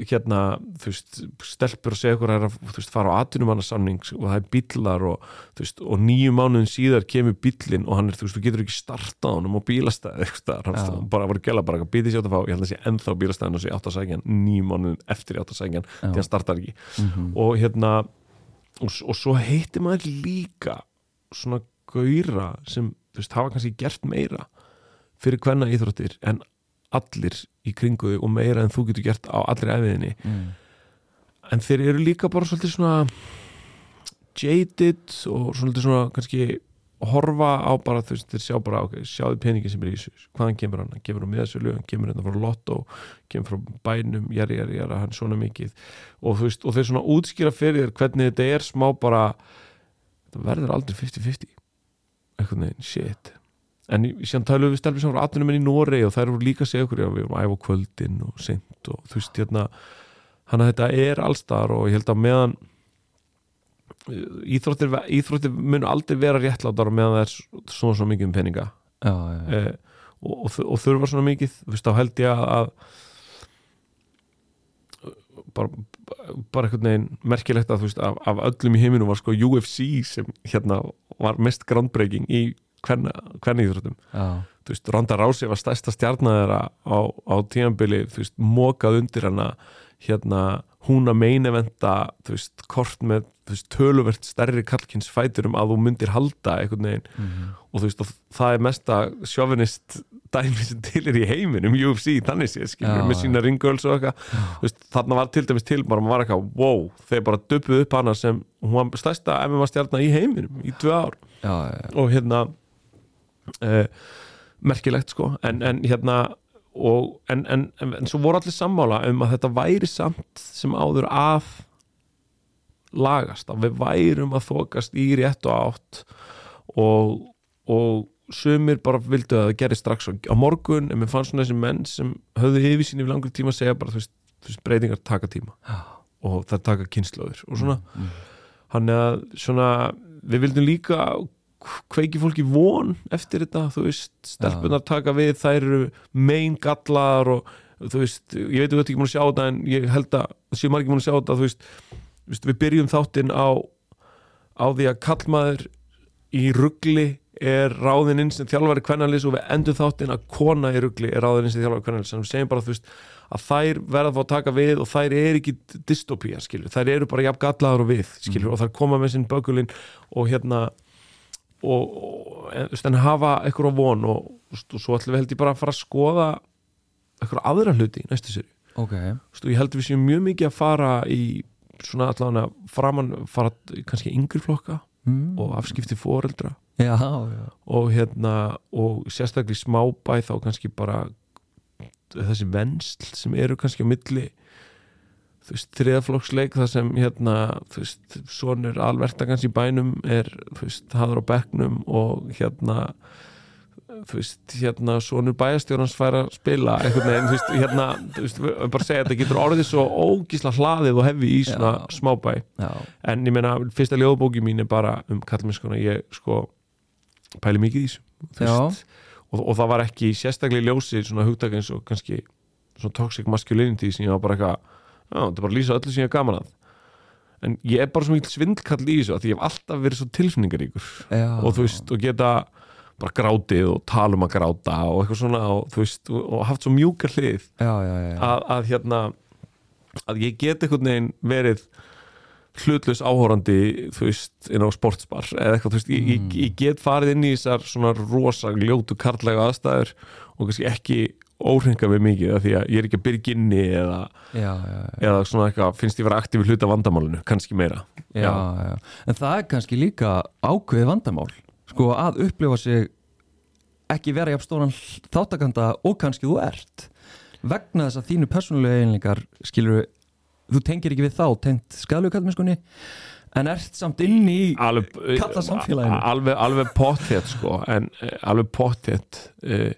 hérna, þú veist stelpur og segja okkur að þú veist, fara á atvinnumannasamning og það er bílar og, þú veist, og nýju mánuðin síðar kemur bílinn og hann er, þú veist, þú getur ekki startað honum á bílastæði, eitthvað hann bara voru gæla bara að býði sér að fá, ég held að sé ennþá bílastæðin og sé átt að sækja hann nýju mánuðin eftir átt að sækja hann, því hann startar ekki. Mhm. og hérna og, og svo heiti maður líka svona gauðra sem veist, hafa kannski gert meira fyrir hvenna íþróttir en allir í kringu þig og meira en þú getur gert á allri efiðinni mm. en þeir eru líka bara svolítið svona jaded og svolítið svona kannski horfa á bara þú veist, þeir sjá bara, ok, sjáðu peningin sem er í þessu. Hvaðan kemur hann, hann kemur á miðasölu hann kemur hérna frá lotto, kemur frá bænum jæri, jæri, jæri, hann svona mikið. Og þú veist, og þeir svona útskýra fyrir þér hvernig þetta er smá bara það verður aldrei 50-50 eitthvað neginn, shit. En síðan talum við stelfið sem voru atvinnum í Noregi og þær voru líka að segja okkur, já, við vorum æfa kvöldin og seint og þú veist, hérna hann að þetta er allstar og ég held að meðan íþróttir, íþróttir mun aldrei vera réttlátar meðan það er svona svona mikið um peninga. Já, já, já. eh, og, og, og þurfa svona mikið þú veist, þá held ég að, bara, bara einhvern veginn merkilegt að þú veist, af, af öllum í heiminu var sko UFC sem hérna var mest groundbreaking í hvernig íþróttum þú veist, Ronda Rousey var stærsta stjarnæðara á, á tímanbili, þú veist, mókað undir hana hérna, hún að meinevenda, þú veist, kort með veist, töluvert stærri kallkins fæturum að þú myndir halda einhvern veginn. Mhm. og þú veist, og það er mesta sjovinist dæmi sem til er í heiminum UFC, þannig sé, skilur, með sína ringöls og eitthvað, þú veist, þarna var til dæmis til bara, maður var eitthvað, wow, þeir bara döpuð upp hana sem, hún var stærsta MMA stjarnar í heiminum í tvö ár. Já, já, já. og hérna eh, merkilegt sko. En, en hérna og, en, en, en, en svo voru allir sammála um að þetta væri samt sem áður að lagast að við værum að þokast í rétt og átt og, og sumir bara vildu að það geri strax á, morgun. En mér fannst svona þessi menn sem höfðu yfirsýn yfir langur tíma að segja bara þú veist, þú veist breytingar taka tíma og það taka kynnslóður og svona. Mm. hann að svona við vildum líka kveiki fólki von eftir þetta þú veist, stelpunar taka við þær eru mein gallar og þú veist, ég veit að þú ert ekki múin að sjá þetta en ég held að, það séu margir múin að sjá þetta þú veist, við byrjum þáttinn á á því að kallmaður í ruggli er ráðinn inn sem þjálfari kvennalins og við endur þáttinn að kona í ruggli er ráðinn inn sem þjálfari kvennalins en við segjum bara þú veist að þær verða að fá að taka við og þær er ekki dystopía skilur, þær eru bara jafn gallaður og við skilur Mhm. og þær koma með sinn bökulinn og hérna og, og en, hafa eitthvað von og, og, svo ætlum við held ég bara að fara að skoða eitthvað aðra hluti í næstu sér ok, og ég held við séum mjög mikið að fara í svona allavega framan fara kannski yngri flokka mm. og afskipti foreldra. Já, já, og hérna og sérstaklega í smábæ þá kannski bara þessi vennsl sem eru kannski á milli þú veist, þriðaflokksleik þar sem hérna, þú veist, sonur alvertakans í bænum er, þú veist, haður á bekknum og hérna þú veist, hérna sonur bæjastjórnans fær að spila einhvern veginn, þú veist, hérna þú veist, við bara segja að þetta getur orðið svo ógísla hlaðið og hefi í svona Já. smábæ. Já, en ég meina, fyrsta ljóðbóki mín er bara um kallmennskona, ég sko pæli mikið í þessu þú veist, og, og það var ekki sérstaklega í ljósi svona hugtak eins og kannski svona toxic masculinity sem ég var bara eitthvað já, þetta er bara að lýsa öllu sem ég er gaman að. En ég er bara svo mikil svindlkall í þessu því ég hef alltaf verið svo tilfinningaríkur. Og þú veist, og geta bara grátið og tala um að gráta og eitthvað svona og þú veist, og, og haft svo mjúka hlið já, já, já, að, að hérna að ég get einhvern veginn verið hlutlaus áhórandi þú veist, inn á sportsbar eða eitthvað, þú veist, ég, ég, ég get farið inn í þessar svona rosa ljótu karlæga aðstæður og kannski ekki óhringa við mikið því að ég er ekki að byrja inni eða, já, já, já. eða svona eitthvað, finnst ég vera aktíf í hluta vandamálinu, kannski meira. En það er kannski líka ákveðið vandamál sko að upplifa sig ekki vera jafn stóran þáttakanda og kannski þú ert vegna þess að þínu persónulega einleikar skilur þú tengir ekki við þá tengt skadalegu kallmennskunni en ert samt inn í Kalla samfélaginu. alveg, alveg potthett sko, en eh, alveg potthett uh,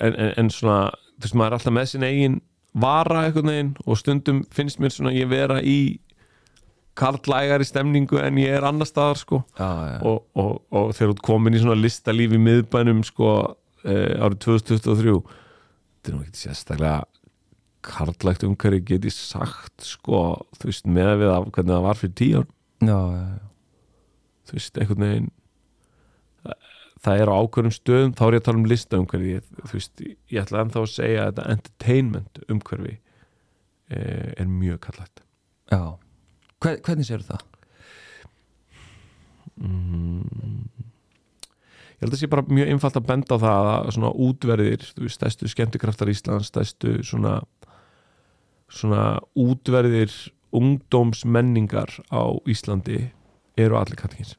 en, en, en svona þú veist, maður er alltaf með sin eigin vara einhvern veginn og stundum finnst mér svona ég vera í karlægari stemningu en ég er annar staðar sko. Já, já. og, og, og þegar þú komin í svona listalíf í miðbænum sko uh, árið 2023 þetta er nú ekki sérstaklega karlægt umhverju get ég sagt sko, þú veist, með við að hvernig það var fyrir tíu ár já, þú veist, einhvern veginn það er á ákveðum stöðum þá er ég að tala um lista umhverfi ég, veist, ég ætla ennþá að segja að þetta entertainment umhverfi eh, er mjög kallætt já. Hver, hvernig sér það? mm. ég held að sé bara mjög einfalt að benda á það að svona útverðir stærstu skemmtikraftar Íslands stærstu svona svona útverðir ungdómsmenningar á Íslandi eru allir kallingins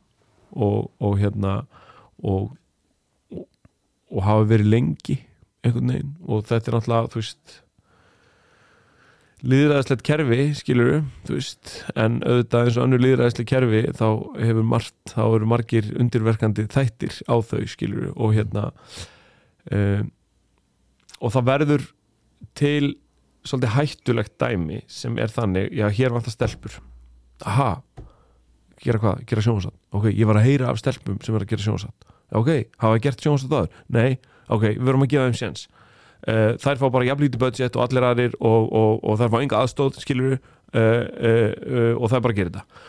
og, og hérna og, og, og hafa verið lengi einhvern veginn. Og þetta er náttúrulega þú veist líðræðislegt kerfi skilur þú veist, en auðvitað eins og önnur líðræðislega kerfi þá hefur margt, þá eru margir undirverkandi þættir á þau skilur og hérna um, og það verður til svolítið hættulegt dæmi sem er þannig, já hér vantar stelpur. Aha gera hvað, gera sjónvarsat ok, ég var að heyra af stelpum sem er að gera sjónvarsat ok, hafa gert sjónvarsat aður? Nei, ok, við verum að gefa þeim séns. Uh, þær fá bara jafnlítið budget og allir aðrir og, og, og þær fá enga aðstóð skilur uh, uh, uh, og það er bara gera þetta.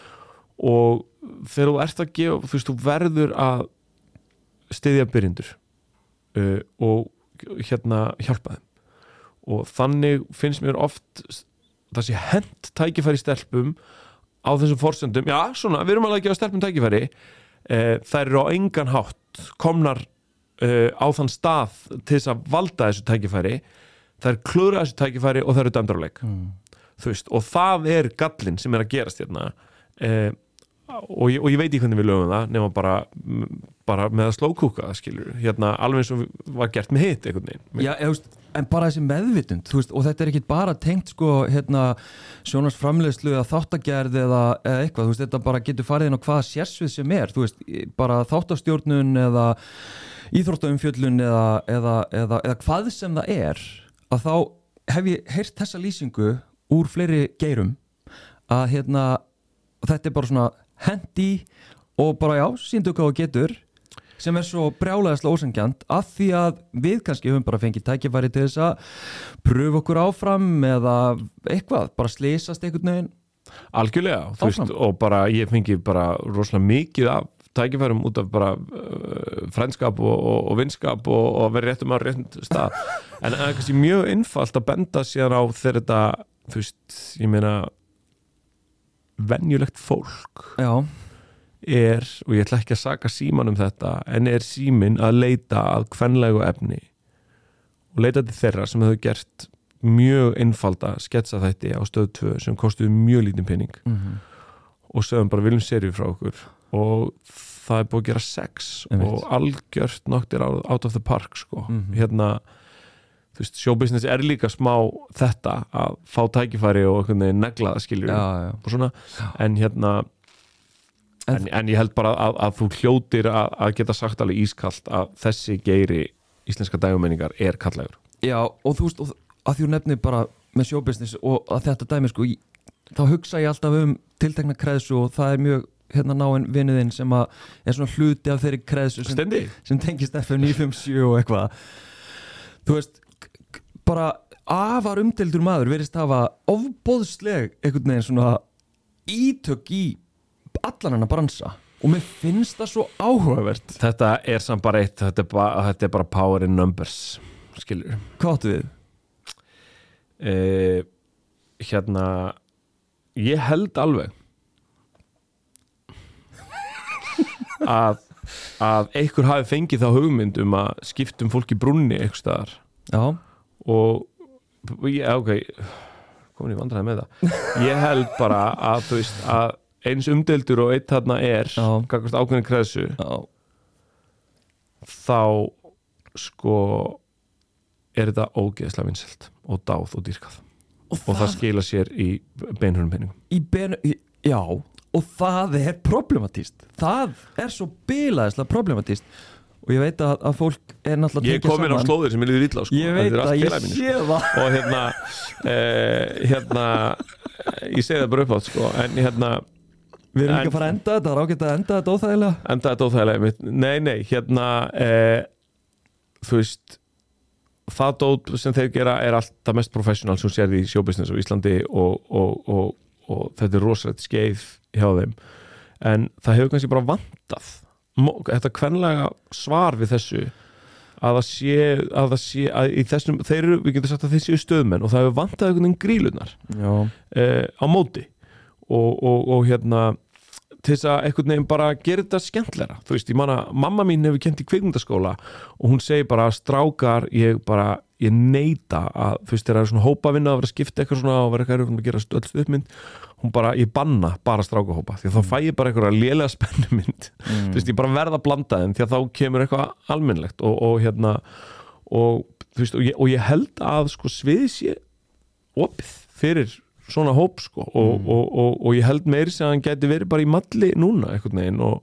Og þegar þú ert að gefa þú veist, þú verður að styðja byrjendur og hérna hjálpa þeim. Og þannig finnst mér oft sé hent tækifæri stelpum á þessum forsendum, já svona, við erum alveg að gefa stelpum tækifæri. Uh, þær eru á engan hátt komnar uh, á þann stað til þess að valda þessu tækifæri. Þær klúra þessu tækifæri og þær eru dæmdrarleik Mm. og það er gallin sem er að gerast hérna. Uh, og ég, og ég veit ekki hvernig við lögum það nema bara, bara með að slókúka skilur, hérna alveg eins og var gert með hitt einhvern veginn. Já, veist, en bara þessi meðvitund veist, og þetta er ekki bara tengt sko, hérna, sjónars framleiðslu eða þáttagerð eða, eða eitthvað, veist, þetta bara getur farið inn á hvaða sérsvið sem er, þú veist, bara þáttastjórnun eða íþróttaumfjöllun eða, eða, eða, eða hvað sem það er, að þá hef ég heyrt þessa lýsingu úr fleiri geirum að hérna, þetta er bara svona hendi og bara já, síndu hvað þú getur sem er svo brjálæðislega ósengjant af því að við kannski höfum bara fengið tækifæri til þess að pröfu okkur áfram eða eitthvað, bara slýsast einhvern veginn. Algjörlega, þú veist, og bara ég fengi bara rosalega mikið af tækifærum út af bara uh, frænskap og, og, og vinskap og, og verið réttum á rétt stað. *laughs* En það er kannski mjög einfalt að benda sér á þegar þetta, þú veist, ég meina venjulegt fólk Já, er, og ég ætla ekki að saka síman um þetta, en er símin að leita að kvenlegu efni og leita til þeirra sem hefur gert mjög einfalda sketsa þætti á stöð 2 sem kostuði mjög lítinn pening. Mm og sögum bara viljum serju frá okkur. Og það er búið að gera sex og algjört noktir out of the park sko. Mhm. hérna þú veist, showbusiness er líka smá þetta að fá tækifæri og einhvern veginn negla það skiljur og svona, en hérna En- en, ég held bara að, að þú hljótir að, að geta sagt alveg ískalt að þessi geiri íslenska dægumenningar er kallegur já og þú veist, og að þú nefnir bara með showbusiness og að þetta dæmi sko, ég, þá hugsa ég alltaf um tiltekna kreðsu og það er mjög hérna náinn vinnuðinn sem að er svona hluti af þeirri kreðsu sem sem tengist FM 957 og eitthvað. Þú veist bara afar umdeldur maður verist hafa ofbóðsleg einhvern veginn svona ítök í allan hennar bransa. Og mér finnst það svo áhugavert. Þetta er samt bara eitt, þetta er bara, þetta er bara power in numbers skilur hvað áttu við? eh, hérna ég held alveg að að einhver hafi fengið þá hugmynd um að skiptum fólk í brunni eitthvað staðar. Já, og ég, ok komin í vandræði með það. Ég held bara að þú veist að eins umdeldur og eitt þarna er Já. gagvart ákveðin kreðsu já, þá sko er þetta ógeðslega vinsælt og dáð og dýrkað. Og, og það skila sér í beinhörnum benu, í, já og það er problematíst það er svo bilaðislega problematíst og ég veit að, að fólk er náttúrulega ég er komin á slóðir sem ég liður illa sko. ég veit er allt að ég sé það sko. og hérna *laughs* eh, hérna ég segi það bara upp átt sko. en hérna við erum En- ekki að fara að enda þetta, það er ágætt að enda þetta óþægilega enda þetta óþægilega nei, nei, hérna eh, þú veist það dót sem þeir gera er allt það mest professional sem sérði í showbusiness á Íslandi og, og, og, og þetta er rosalegt skeið hjá þeim en það hefur kannski bara vantað þetta kvenlega svar við þessu að það sé, að það sé að í þessum, þeir eru, við getum sagt að þeir séu stöðmenn og það hefur vantað einhvern veginn grílunar eh, á móti. Og, og, og hérna til þess að einhvern veginn bara gera þetta skemmtleira þú veist, ég man að mamma mín hefur kent í kvikmyndaskóla og hún segir bara strákar ég bara, ég neita að þú veist, þegar það er svona hópa vinna að vera að skipta eitthvað svona og vera eitthvað að gera uppmynd hún bara, ég banna bara strákahópa því að þá fæ ég bara eitthvað lélega *laughs* spennumynd mm. þú veist, ég bara verða að blanda þeim því að þá kemur eitthvað almennlegt og, og hérna og, veist, og, ég, og ég held að sko sviði sé opið fyrir svona hóp sko og, Mm. og, og, og ég held meiri sem að hann gæti verið bara í malli núna einhvern veginn og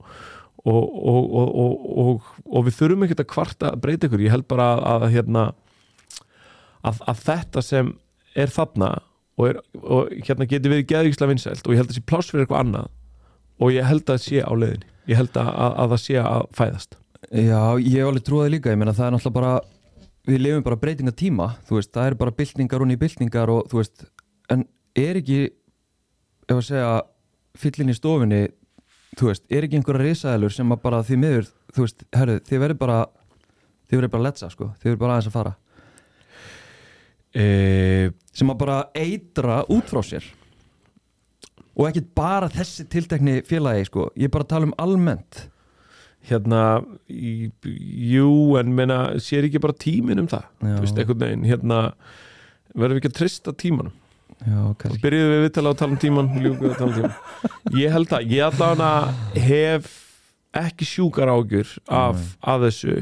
og og við þurfum ekkert að kvarta að breyta ykkur, ég held bara að, að hérna að, að þetta sem er þarna og, er, og hérna getur verið geðvíkslega vinsælt og ég held að sé pláss fyrir eitthvað annað og ég held að það sé á leiðinni. Ég held að, að, að það sé að fæðast. Já, ég hef alveg trúið líka, ég meina það er náttúrulega bara við lifum bara breytingatíma þú veist, það er bara byltingar og ný byltingar og þú veist, en er ekki ef að segja fyllin í stofinni, þú veist er ekki einhverja risaðilur sem að bara því miður þú veist, herru, þið verður bara þið verður bara letsa, sko, þið verður bara aðeins að fara e, sem að bara eitra út frá sér. Og ekkit bara þessi tiltekni félagi, sko. Ég er bara að tala um almennt. Hérna í, jú, en meina sér ekki bara tíminn um það? Já. þú veist, einhvern veginn, hérna verðum við ekki að trista tímanum? Já, og kannski. Byrjuðu við viðtala að tala um tíman ljúkuðu að tala um tíman *laughs* ég held að, ég allavega hef ekki sjúkar ágjur af, af þessu.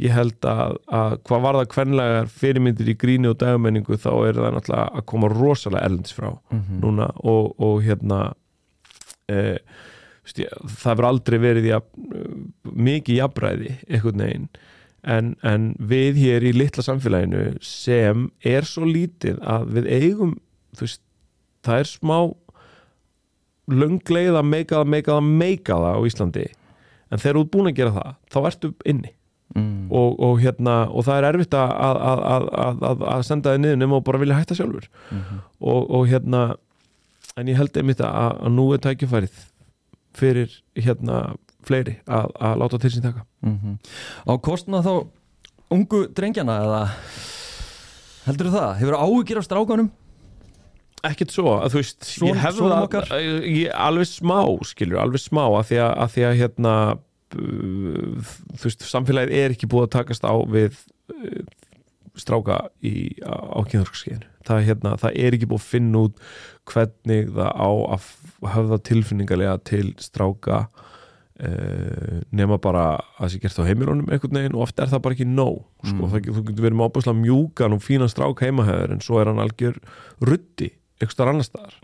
Ég held að, að hvað var það kvenlegar fyrirmyndir í gríni og dagmenningu þá er það náttúrulega að koma rosalega erlendis frá Mhm. núna og, og hérna e, ég, það hefur aldrei verið jafn, mikið jafnræði einhvern veginn. En, en við hér í litla samfélaginu sem er svo lítið að við eigum veist, það er smá löngleið að meika það, meika það, meika það á Íslandi en þegar þú ert búin að gera það þá ertu inni mm. og, og, hérna, og það er erfitt að, að, að, að, að, að senda þig niður nema og bara vilja hætta sjálfur Mhm. og, og hérna en ég held einmitt að, að nú er tækifærið fyrir hérna fleiri að, að láta til sín taka Mhm. Á kostna þá ungu drengjana eða heldur það? Hefur áhyggjur af strákanum? Ekkert svo, að þú veist Son- ég hef það, ég, alveg smá skilur, alveg smá að því að, að, því að hérna uh, þú veist, samfélagið er ekki búið að takast á við uh, stráka í, á, á kynþorskeiðinu það, hérna, það er ekki búið að finna út hvernig það á að höfða tilfinningarlega til stráka uh, nema bara að það sé gert á heimilunum einhvern veginn og oft er það bara ekki nóg sko. Mm. það, þú getur verið með opaslega mjúkan og fínan strák heimahæður en svo er hann algjör ruddi eitthvað starf annar staðar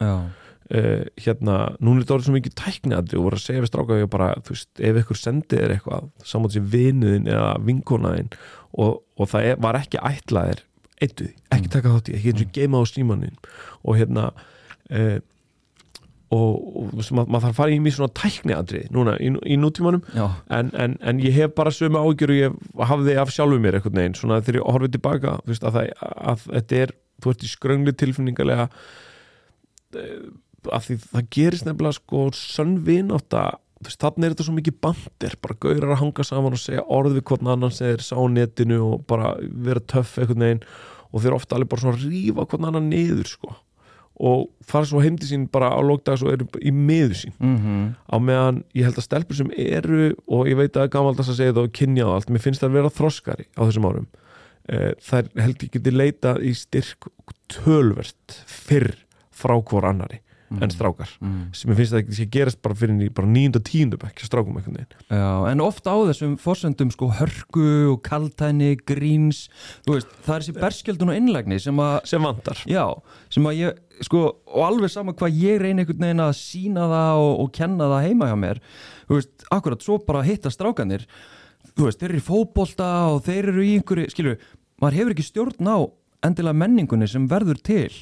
uh, hérna, núna er þetta orðið svo mikið tækniðandi og voru að segja við stráka ég bara, þú veist, ef ykkur sendið er eitthvað saman sem vinuðin eða vinkonaðin og, og það var ekki ætlaðir eittu því, ekki Mm. taka þátt í ekki eins og geima á símanin og hérna uh, og, og sem að, maður þarf að fara í mjög svona tækniðandri núna í, í nútímanum. En, en, en ég hef bara sömu ágjör og ég hafði af sjálfu mér einhvern veginn svona þegar ég horfið tilbaka veist, að, það, að þetta er, þú ert í skröngli tilfinningarlega að því það gerist nefnilega sko sönn vinátta þú veist, þannig er þetta svo mikið bandir bara gaurar að hanga saman og segja orð við hvern annan sem þeir sá á netinu og bara vera töff einhvern veginn og þeir ofta alveg bara svona rífa hvern annan niður sko. Og fara svo heimdi sín bara á lókdags og eru í miður sín. Mhm, á meðan ég held að stelpur sem eru og ég veit að gamaldags að segja það og kynja það allt, mér finnst það að vera þroskari á þessum árum. Eh, þær held ég geti leita í styrk tölvert fyrr frá hvor annari en strákar. Mm. sem ég finnst að það ekki gerast bara fyrir nýjunda tíundu bekk strákum veginn. Já, en ofta á þessum forsendum sko hörku og kaltæni, gríns veist, það er þessi berskjöldun og innlægni sem að, sem vantar. Já, sem að ég sko, og alveg sama hvað ég reyni einhvern veginn að sína það og, og kenna það heima hjá mér, þú veist, akkurat svo bara hitta strákanir, þú veist, þeir eru í fótbolta og þeir eru í einhverju skilju, maður hefur ekki stjórn á endilega menningunni sem verður til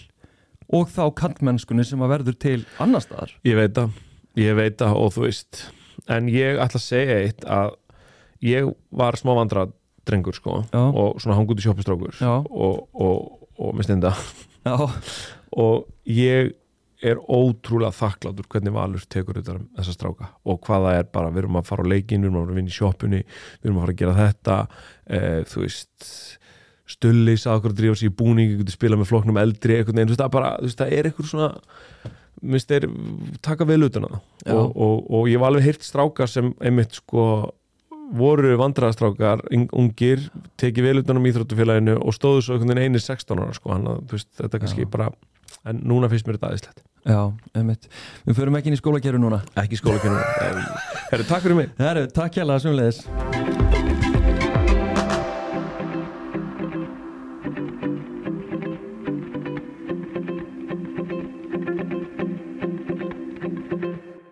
og þá kantmennskunni sem að verður til annar staðar? Ég veit það, ég veit það og þú veist. En ég ætla að segja eitt að ég var smá vandra drengur sko Já. og svona hanguti sjoppistrákur Já. og, og, og með stenda Já, og ég er ótrúlega þakklátur hvernig Valur tekur þetta um þessa stráka og hvað það er bara, við erum að fara á leikin við erum að vinna í sjoppunni, við erum að fara að gera þetta e, þú veist Stulli sá okkur að drífa sér í búning getur spila með flokknum eldri einhvern veginn, þú veist, það, bara, þú veist, það er eitthvað svona minnst þeir taka vel utan Já. það. Og, og, og ég var alveg heyrt strákar sem einmitt sko voru vandræðastrákar, ungir tekið vel utan um íþróttufélaginu og stóðu svo einhvern veginn einir 16 ára sko, hann að, veist, þetta er kannski Já. bara en núna finnst mér þetta aðeinslegt já, einmitt. Við förum ekki inn í skólakeru núna. Ekki skólakennu *laughs* Herru, takk fyrir mig. Herru, takk hjá